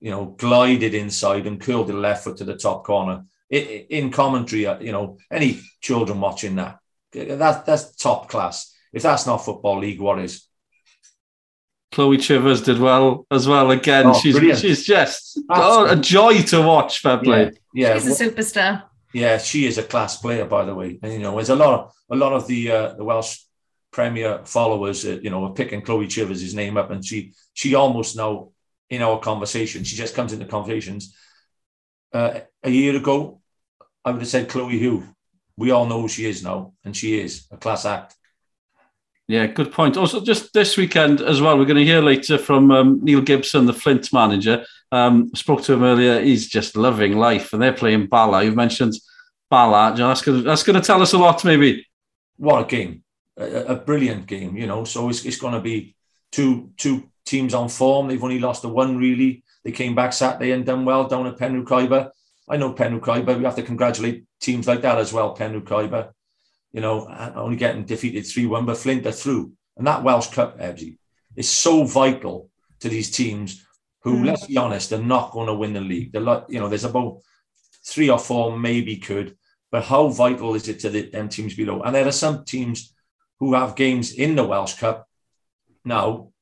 you know, glided inside and curled the left foot to the top corner. It, in commentary, uh, you know, any children watching that, that that's top class. If that's not football league, what is? Chloe Chivers did well as well again. Oh, she's brilliant. she's just oh, a joy to watch. Fair play. Yeah, yeah. she's a superstar. Yeah, she is a class player, by the way. And you know, there's a lot of a lot of the uh, the Welsh Premier followers, uh, you know, are picking Chloe Chivers' name up, and she she almost now in our conversation, she just comes into conversations. Uh, a year ago, I would have said Chloe Hugh. We all know who she is now, and she is a class act. Yeah, good point. Also, just this weekend as well, we're going to hear later from um, Neil Gibson, the Flint manager. Um, spoke to him earlier. He's just loving life, and they're playing Bala. You mentioned Bala. That's going, to, that's going to tell us a lot, maybe. What a game! A, a brilliant game, you know. So it's, it's going to be two two teams on form. They've only lost the one, really. They came back Saturday and done well down at Khyber. I know Penrith Khyber, we have to congratulate teams like that as well, Penrith Khyber, you know, only getting defeated 3-1, but Flint are through. And that Welsh Cup, Ebsy, is so vital to these teams who, mm. let's be honest, they're not going to win the league. They're like, you know, there's about three or four maybe could, but how vital is it to the, them teams below? And there are some teams who have games in the Welsh Cup now,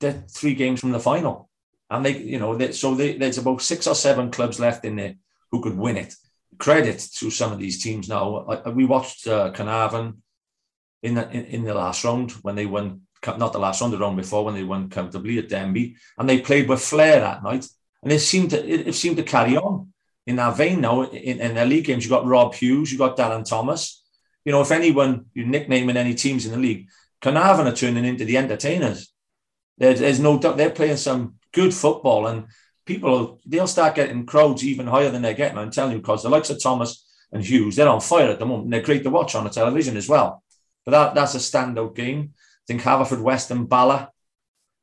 they're three games from the final. And they, you know, they, so they, there's about six or seven clubs left in there who could win it. Credit to some of these teams now. I, we watched uh, Carnarvon in the, in, in the last round when they won, not the last round, the round before when they won comfortably at Denby, and they played with flair that night. And it seemed to it, it seemed to carry on in that vein now. In, in their league games, you got Rob Hughes, you got Darren Thomas. You know, if anyone you nicknaming any teams in the league, Carnarvon are turning into the entertainers. There's, there's no doubt they're playing some good football, and people they'll start getting crowds even higher than they're getting. I'm telling you, because the likes of Thomas and Hughes, they're on fire at the moment. They're great to watch on the television as well. But that, that's a standout game. I think Haverfordwest and Bala,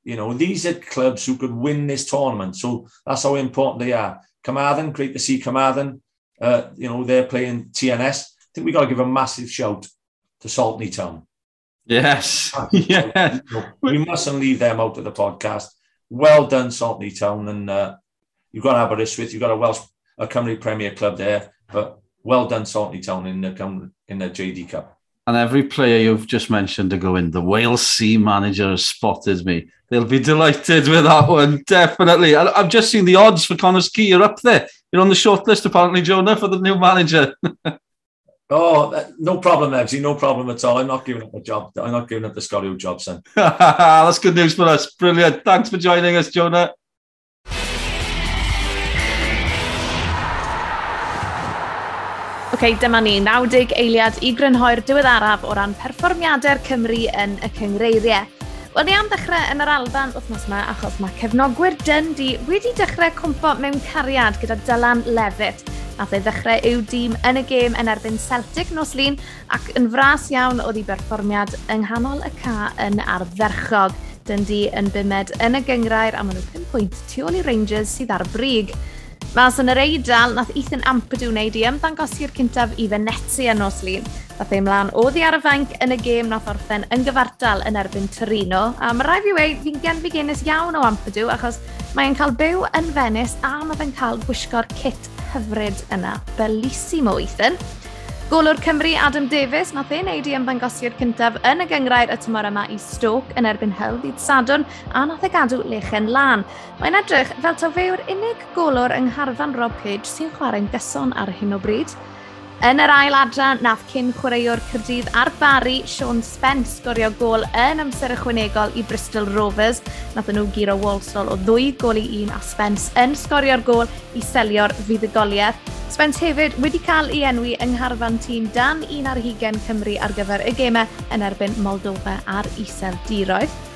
you know, these are clubs who could win this tournament. So that's how important they are. Carmarthen, great to see Carmarthen. Uh, you know, they're playing TNS. I think we've got to give a massive shout to Saltney Town. Yes. yeah. We mustn't leave them out of the podcast. Well done, Saltney Town. And uh, you've got Aberystwyth, you've got a Welsh, a Cymru Premier Club there. But well done, Saltney Town in the, in the JD Cup. And every player you've just mentioned to go in, the Wales C manager has spotted me. They'll be delighted with that one, definitely. I've just seen the odds for Connor Ski. You're up there. You're on the short list, apparently, Jonah, for the new manager. Oh, no problem, Evsy, no problem at all. I'm not giving up the job. I'm not giving up the Scorio job, son. That's good news for us. Brilliant. Thanks for joining us, Jonah. OK, dyma ni, 90 eiliad i grynhoi'r diweddaraf o ran perfformiadau'r Cymru yn y cyngreiriau. Wel, ni am ddechrau yn yr alban wythnos yma achos mae cefnogwyr Dundee wedi dechrau cwmpo mewn cariad gyda Dylan Levitt Nath ei ddechrau i'w dîm yn y gêm yn erbyn Celtic nos lun ac yn fras iawn oedd ei berfformiad yng nghanol y ca yn ardderchog. Dundee yn bumed yn y gyngrair a maen nhw 5 pwynt tu ôl i Rangers sydd ar brig. Mas yn yr eidl, nath Ethan Ampadw wneud i ymddangosi'r cyntaf i Fenetti yn nos lun. Nath ei mlaen oddi ar y fanc yn y gêm nath orffen yn gyfartal yn erbyn Torino. A mae rai fi wei, fi'n gen fi genis iawn o Ampadw achos mae'n cael byw yn Venice a mae fe'n cael gwisgo'r kit hyfryd yna. Bellissimo, Ethan. Golwr Cymru Adam Davies, nath ei wneud i ymddangosiad cyntaf yn y gyngrair y tymor yma i Stoke yn erbyn hyl ddydd Sadwn a nath ei gadw lechen lan. Mae'n edrych fel taw fe yw'r unig golwr yng ngharfan Rob Cage sy'n chwarae'n gyson ar hyn o bryd. Yn yr ail adran, nath cyn chwaraewr Cyrdydd ar Bari, Sean Spence, gorio gol yn amser ychwanegol i Bristol Rovers. Nath nhw giro Walsall o ddwy gol i un a Spence yn sgorio'r gol i selio'r fuddugoliaeth. Spence hefyd wedi cael ei enwi yng ngharfan tîm dan un ar hugen Cymru ar gyfer y gemau yn erbyn Moldova a'r Isel Diroedd.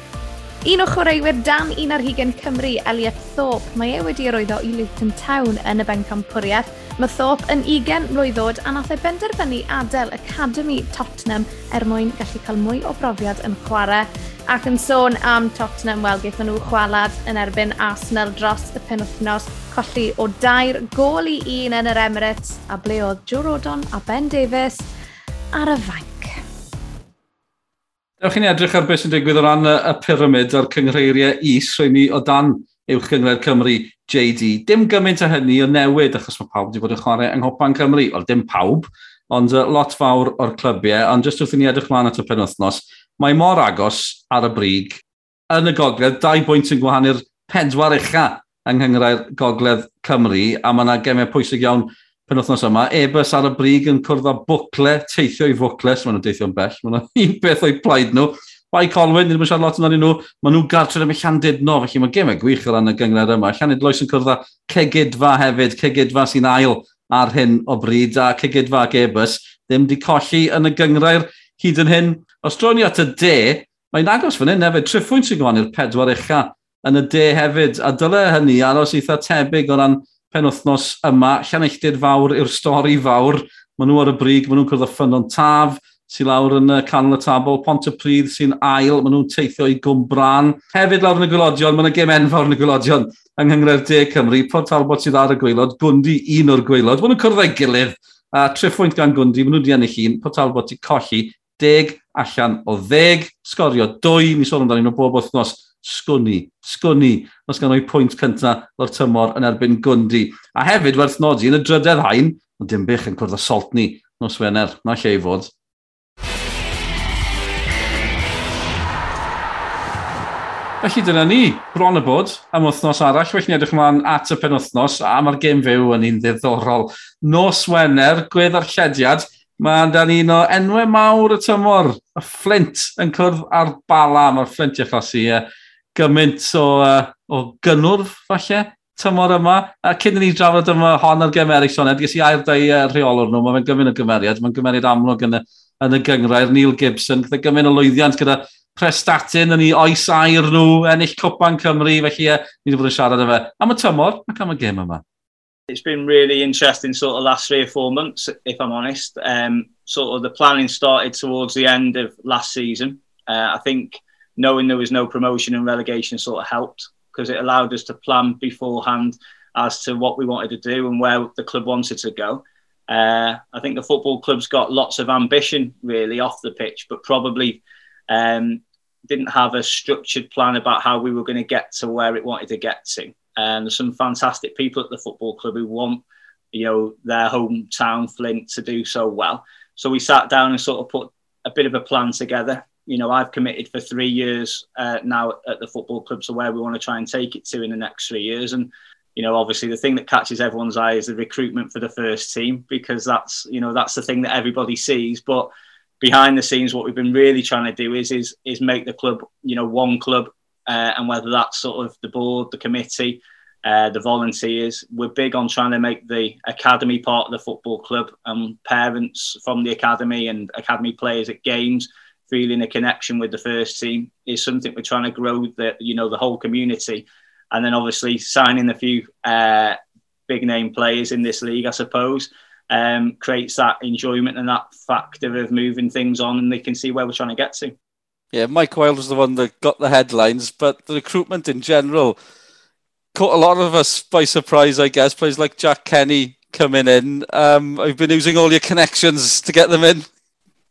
Un o chwaraewyr dan un ar hugen Cymru, Elliot Thorpe, mae e wedi arwyddo i Luton Town yn y bencampwriaeth. Mae Thorpe yn 20 mlwydd oed a nath e benderfynu adael Academy Tottenham er mwyn gallu cael mwy o brofiad yn chwarae. Ac yn sôn am Tottenham, wel, gaethon nhw chwalad yn erbyn Arsenal dros y penwthnos, colli o dair gol i un yn yr Emirates, a ble oedd Joe Rodon a Ben Davies ar y faint. Ewch chi'n edrych ar beth sy'n digwydd o ran y, y pyramid a'r cyngreiriau e, is, rwy'n ni o dan uwch gyngred Cymru JD. Dim gymaint o hynny o newid achos mae pawb wedi bod yn chwarae yng Nghopan Cymru. Wel, dim pawb, ond uh, lot fawr o'r clybiau. Ond jyst wrth i ni edrych mlaen at y penwthnos, mae mor agos ar y brig yn y gogledd, dau bwynt yn gwahanu'r pedwar ucha yng Nghyngrau'r Gogledd Cymru, a mae yna gemau pwysig iawn penwthnos yma, Ebus ar y brig yn cwrdd â bwcle, teithio i fwcles, maen nhw'n deithio'n bell, maen nhw'n un beth o'i plaid nhw. Bai Colwyn, ddim yn siarad lot yn arnyn nhw, maen nhw'n gartref am y llandudno, felly mae gemau gwych o ran y gyngred yma. Llandudloes yn cwrdd â cegidfa hefyd, cegidfa sy'n ail ar hyn o bryd, a cegidfa ac Ebus, ddim wedi colli yn y gyngrair hyd yn hyn. Os droi ni at y de, mae'n agos fan hyn hefyd, triffwynt sy'n gwan i'r pedwar ucha yn y de hefyd, a dyle hynny aros eitha tebyg o ran penwthnos yma. Llanelltid fawr yw'r stori fawr. Maen nhw ar y brig, maen nhw'n cwrdd â ffynon taf, sy'n lawr yn y canol y tabl, pont y pryd sy'n ail, maen nhw'n teithio i gwmbran. Hefyd lawr yn y gwylodion, maen nhw'n gem enfawr yn y gwylodion yng Nghyngred De Cymru, Port Talbot sydd ar y gweilod, Gwndi un o'r gweilod, maen nhw'n cwrdd ei gilydd, a triffwynt gan Gwndi, maen nhw di ennill un, Port Talbot i colli, deg allan o ddeg, sgorio dwy, ni sôn amdano nhw bob wythnos, sgwni, sgwni, os gan o'i pwynt cyntaf o'r tymor yn erbyn gwndi. A hefyd werth nodi, yn y drydedd hain, ond dim bych yn cwrdd â Saltni nos Wener, na lle i fod. Felly dyna ni, bron y bod, am wythnos arall. Felly ni edrych ymlaen at y penwythnos, a mae'r gêm fyw yn un ddiddorol. Nos Wener, gwedd ar gweddarllediad, mae'n dan un o enwau mawr y tymor. Y Flint yn cwrdd ar bala, mae'r Flint i achosi, uh, gymaint o, uh, o gynnwrf, falle, tymor yma. A cyn i ni drafod yma hon ar gymeriad, Sean, edrych i air dau uh, rheolwr nhw, mae'n gymaint o gymeriad, mae'n gymeriad amlwg yn y, yn y gyngrair, Neil Gibson, gyda gymaint o lwyddiant gyda prestatyn yn ei oes air nhw, ennill Cwpan Cymru, felly ie, ni wedi bod yn siarad efo. Am y tymor ac am y gêm yma. It's been really interesting sort of last three or four months, if I'm honest. Um, sort of the planning started towards the end of last season. Uh, I think knowing there was no promotion and relegation sort of helped because it allowed us to plan beforehand as to what we wanted to do and where the club wanted to go. Uh, I think the football club's got lots of ambition really off the pitch, but probably um, didn't have a structured plan about how we were going to get to where it wanted to get to. And there's some fantastic people at the football club who want, you know, their hometown Flint to do so well. So we sat down and sort of put a bit of a plan together. You know, I've committed for three years uh, now at the football club, so where we want to try and take it to in the next three years. And you know, obviously the thing that catches everyone's eye is the recruitment for the first team because that's you know that's the thing that everybody sees. But behind the scenes, what we've been really trying to do is is is make the club, you know, one club, uh, and whether that's sort of the board, the committee, uh, the volunteers. We're big on trying to make the academy part of the football club, and parents from the academy and academy players at games feeling a connection with the first team is something we're trying to grow the you know the whole community, and then obviously signing a few uh, big name players in this league, I suppose um, creates that enjoyment and that factor of moving things on and they can see where we're trying to get to. Yeah, Mike Wilde was the one that got the headlines, but the recruitment in general caught a lot of us by surprise, I guess. Players like Jack Kenny coming in. Um, I've been using all your connections to get them in.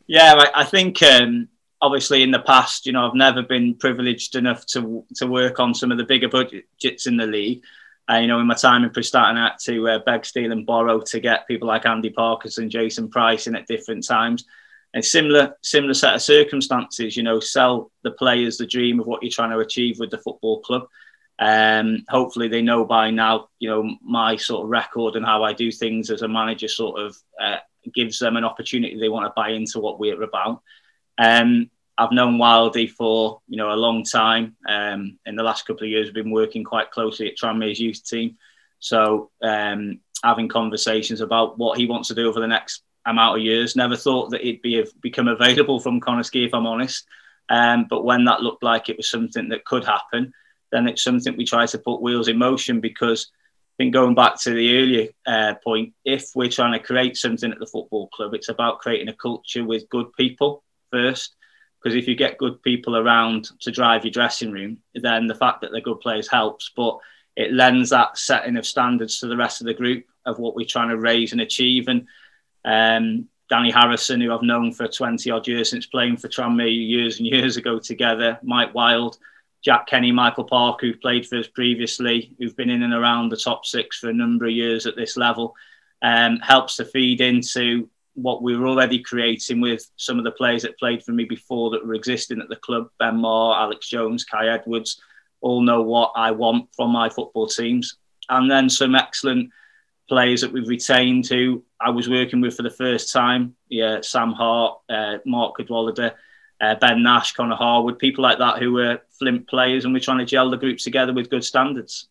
Yeah, I, I think um, obviously in the past, you know, I've never been privileged enough to to work on some of the bigger budgets in the league. Uh, you know, in my time in Prestata, I had to uh, beg, steal, and borrow to get people like Andy Parkinson, Jason Price in at different times. And similar, similar set of circumstances. You know, sell the players the dream of what you're trying to achieve with the football club. Um, hopefully, they know by now. You know, my sort of record and how I do things as a manager sort of uh, gives them an opportunity. They want to buy into what we're about. Um, I've known Wildy for you know a long time. Um, in the last couple of years, we've been working quite closely at Tranmere's youth team. So um, having conversations about what he wants to do over the next amount of years. Never thought that it'd be become available from Conisky, if I'm honest. Um, but when that looked like it was something that could happen, then it's something we try to put wheels in motion because I think going back to the earlier uh, point, if we're trying to create something at the football club, it's about creating a culture with good people first. Because if you get good people around to drive your dressing room, then the fact that they're good players helps. But it lends that setting of standards to the rest of the group of what we're trying to raise and achieve. And um, Danny Harrison, who I've known for 20 odd years since playing for Tranmere years and years ago together, Mike Wild, Jack Kenny, Michael Park, who've played for us previously, who've been in and around the top six for a number of years at this level, um, helps to feed into what we were already creating with some of the players that played for me before that were existing at the club Ben Moore, Alex Jones, Kai Edwards all know what I want from my football teams. And then some excellent players that we've retained who I was working with for the first time. Yeah, Sam Hart, uh, Mark Cadwallader, uh, Ben Nash, Connor Harwood, people like that who were Flint players, and we're trying to gel the groups together with good standards.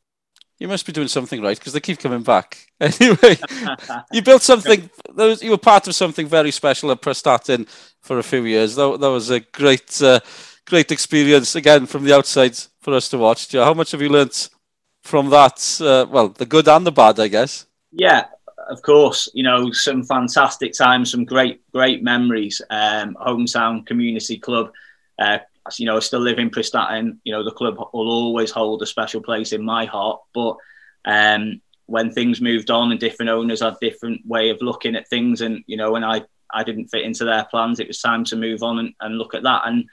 You must be doing something right because they keep coming back. Anyway, you built something. Was, you were part of something very special at Prestatyn for a few years. That, that was a great, uh, great experience again from the outside for us to watch. How much have you learnt from that? Uh, well, the good and the bad, I guess. Yeah, of course, you know, some fantastic times, some great, great memories. Um, hometown community club. Uh, you know, I still live in Prestatyn. You know, the club will always hold a special place in my heart. But um, when things moved on and different owners had different way of looking at things, and you know, when I I didn't fit into their plans, it was time to move on and, and look at that. And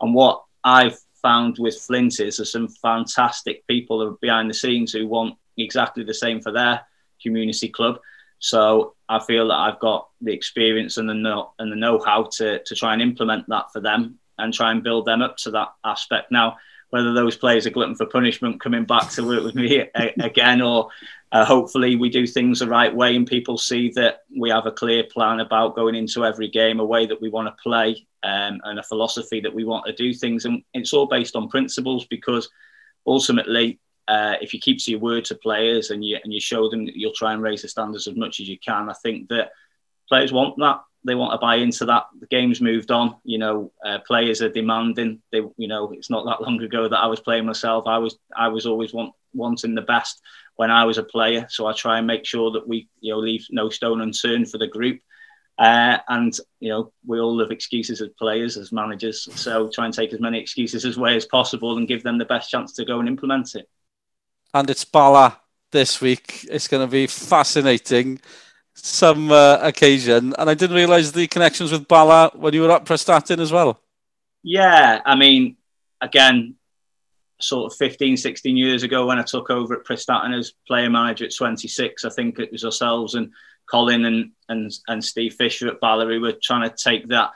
and what I've found with Flint is there's some fantastic people behind the scenes who want exactly the same for their community club. So I feel that I've got the experience and the know and the know-how to to try and implement that for them and try and build them up to that aspect. Now, whether those players are glutton for punishment coming back to work with me again, or uh, hopefully we do things the right way and people see that we have a clear plan about going into every game, a way that we want to play, um, and a philosophy that we want to do things. And it's all based on principles because ultimately uh, if you keep to your word to players and you and you show them that you'll try and raise the standards as much as you can, I think that players want that. They want to buy into that. The game's moved on. You know, uh, players are demanding. They, you know, it's not that long ago that I was playing myself. I was, I was always want, wanting the best when I was a player. So I try and make sure that we, you know, leave no stone unturned for the group. Uh, and you know, we all have excuses as players, as managers. So try and take as many excuses as way as possible and give them the best chance to go and implement it and it's Bala this week. It's going to be fascinating. Some uh, occasion, and I didn't realise the connections with Bala when you were at Prestatyn as well. Yeah, I mean, again, sort of 15, 16 years ago when I took over at Prestatyn as player manager at 26, I think it was ourselves and Colin and and, and Steve Fisher at Bala who were trying to take that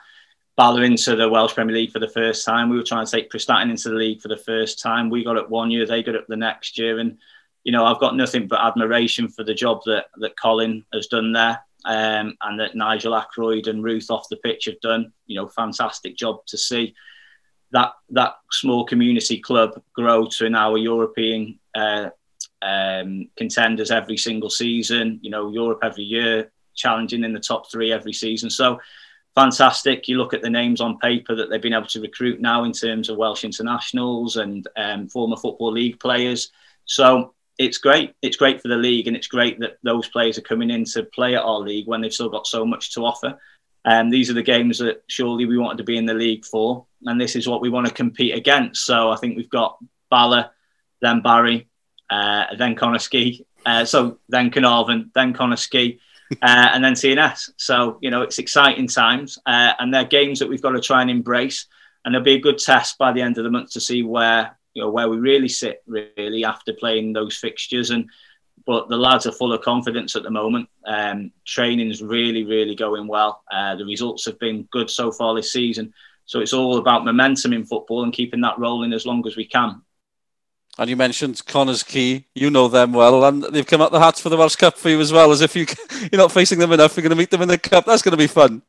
Bala into the Welsh Premier League for the first time. We were trying to take Prestatyn into the league for the first time. We got it one year, they got it the next year. And, you know, I've got nothing but admiration for the job that, that Colin has done there um, and that Nigel Ackroyd and Ruth off the pitch have done. You know, fantastic job to see that that small community club grow to now a European uh, um, contenders every single season. You know, Europe every year, challenging in the top three every season. So fantastic. You look at the names on paper that they've been able to recruit now in terms of Welsh internationals and um, former Football League players. So it's great. It's great for the league, and it's great that those players are coming in to play at our league when they've still got so much to offer. And um, these are the games that surely we wanted to be in the league for, and this is what we want to compete against. So I think we've got Bala, then Barry, uh, then Conisky, uh, so then Carnarvon, then Conisky uh, and then TNS. So, you know, it's exciting times uh, and they're games that we've got to try and embrace. And there'll be a good test by the end of the month to see where, you know, where we really sit really after playing those fixtures. And, but the lads are full of confidence at the moment. Um, training is really, really going well. Uh, the results have been good so far this season. So it's all about momentum in football and keeping that rolling as long as we can. And you mentioned Connors Key. You know them well, and they've come up the hats for the Welsh Cup for you as well. As if you you're not facing them enough, you're going to meet them in the cup. That's going to be fun.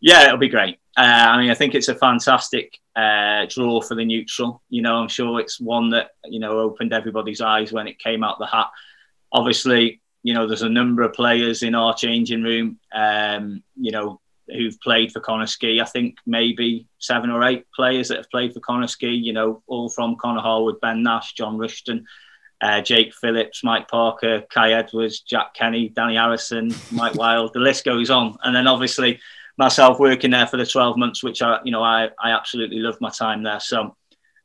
Yeah, it'll be great. Uh, I mean, I think it's a fantastic uh, draw for the neutral. You know, I'm sure it's one that you know opened everybody's eyes when it came out the hat. Obviously, you know, there's a number of players in our changing room. Um, you know, who've played for Conisky. I think maybe seven or eight players that have played for Conisky, you know, all from Connor Harwood, Ben Nash, John Rushton, uh, Jake Phillips, Mike Parker, Kai Edwards, Jack Kenny, Danny Harrison, Mike Wild, the list goes on. And then obviously myself working there for the 12 months, which I, you know, I, I absolutely love my time there. So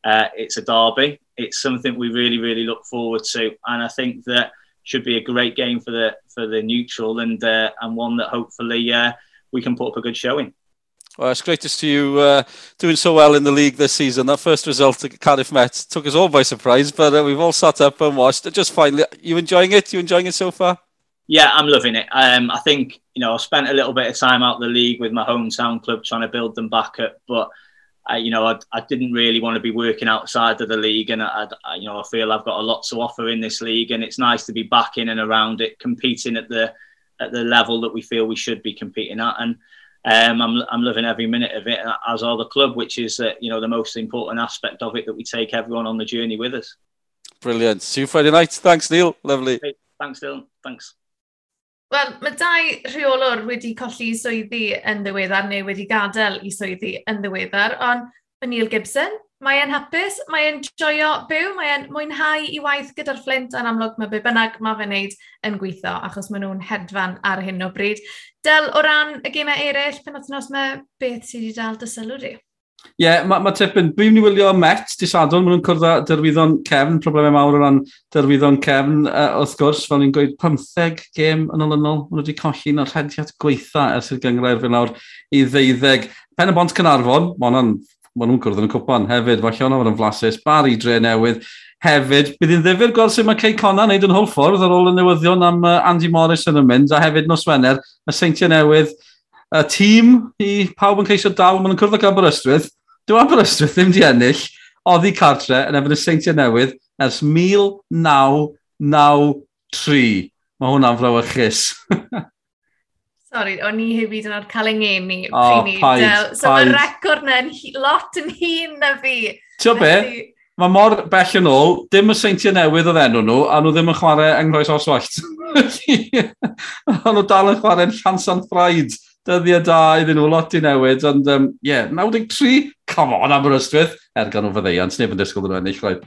uh, it's a derby. It's something we really, really look forward to. And I think that should be a great game for the for the neutral and uh, and one that hopefully uh, we can put up a good showing. Well, it's great to see you uh, doing so well in the league this season. That first result at Cardiff Met took us all by surprise, but uh, we've all sat up and watched. Just finally, you enjoying it? You enjoying it so far? Yeah, I'm loving it. Um, I think you know I spent a little bit of time out the league with my hometown club trying to build them back up, but uh, you know I, I, didn't really want to be working outside of the league, and I, I, you know I feel I've got a lot to offer in this league, and it's nice to be back in and around it, competing at the at the level that we feel we should be competing at. And um, I'm, I'm loving every minute of it, as are the club, which is uh, you know the most important aspect of it that we take everyone on the journey with us. Brilliant. See you Friday night. Thanks, Neil. Lovely. Thanks, Dylan. Thanks. Wel, mae dau rheolwr wedi colli swyddi yn ddiweddar neu wedi gadael i swyddi yn ddiweddar, ond mae Neil Gibson, mae e'n hapus, mae e'n joio byw, mae e'n mwynhau i waith gyda'r Flint a'n amlwg mae be bynnag mae fe'n neud yn gweithio, achos maen nhw'n hedfan ar hyn o bryd. Del, o ran y gemau eraill, pen othnos mae beth sydd wedi dal dy sylw di? Ie, yeah, mae ma tipyn, dwi'n mynd i wylio Met, di sadwn, maen nhw'n cwrdd â derwyddon cefn, problemau mawr o ran dyrwyddon cefn, uh, wrth gwrs, fel ni'n gweud 15 gêm yn olynol, maen nhw wedi colli colli'n o'r rhediad gweitha ers i'r gyngrair fe nawr i ddeuddeg. Pen y bont Cynarfon, maen nhw'n maen nhw'n cwrdd yn y cwpan hefyd, falle hwnna yn flasus, bar i dre newydd hefyd. Bydd hi'n ddifur gweld sut mae Cey Conna wneud yn hwlffordd ar ôl y newyddion am uh, Andy Morris yn y mynd, a hefyd nos Wener, y seintiau newydd, y tîm i pawb yn ceisio dal, maen nhw'n cwrdd ag Aberystwyth. Dyw Aberystwyth ddim di ennill, oddi cartre yn efo'n y seintiau newydd ers 1993. Mae hwnna'n frawychus. Sorry, o'n i hefyd yn o'r cael engeni. O, oh, paid, So mae'r record na'n lot yn hun na fi. Ti'n be? Mae mor bell yn ôl, dim y seintiau newydd oedd enw nhw, a nhw ddim yn chwarae yng Nghroes Oswallt. a nhw dal yn chwarae yn Llansan Ffraid dyddiau da iddyn nhw, lot i newid, ond ie, um, yeah, 93, come on Aberystwyth, er gan nhw fyddeiant, neb yn disgwyl nhw ennill roedd.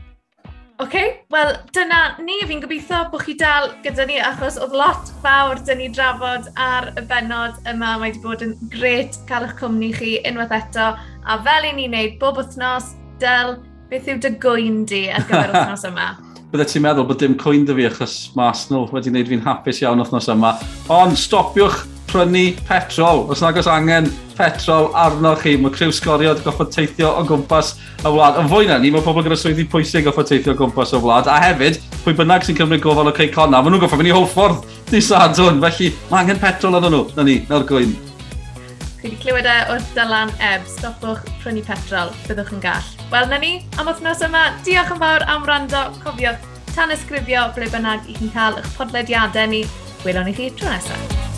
Oce, okay, wel dyna ni, fi'n gobeithio bod chi dal gyda ni achos oedd lot fawr dyn ni drafod ar y benod yma. Mae wedi bod yn gret cael eich cwmni chi unwaith eto a fel i ni'n neud bob wythnos, del beth yw dy gwyn di ar gyfer wythnos yma? Bydde ti'n meddwl bod dim cwyn dy fi achos mae Arsenal wedi wneud fi'n hapus iawn wythnos yma. Ond stopiwch prynu petrol. Os nag oes angen petrol arno chi, mae criw sgoriad goffod teithio o gwmpas y wlad. Yn fwy na ni, mae pobl gyda swyddi pwysig goffod teithio o gwmpas y wlad. A hefyd, pwy bynnag sy'n cymryd gofal o Ceicona, maen nhw'n goffod mynd i hoffordd di sadwn. Felly, mae angen petrol arno nhw. Na ni, na'r gwyn. Chi wedi clywed e o Dylan Eb, stopwch prynu petrol, byddwch yn gall. Wel, na ni, am wythnos yma, diolch yn fawr am rando, cofiwch tan ysgrifio ble bynnag i chi'n cael eich podlediadau ni. Gwelwn i chi tro nesaf.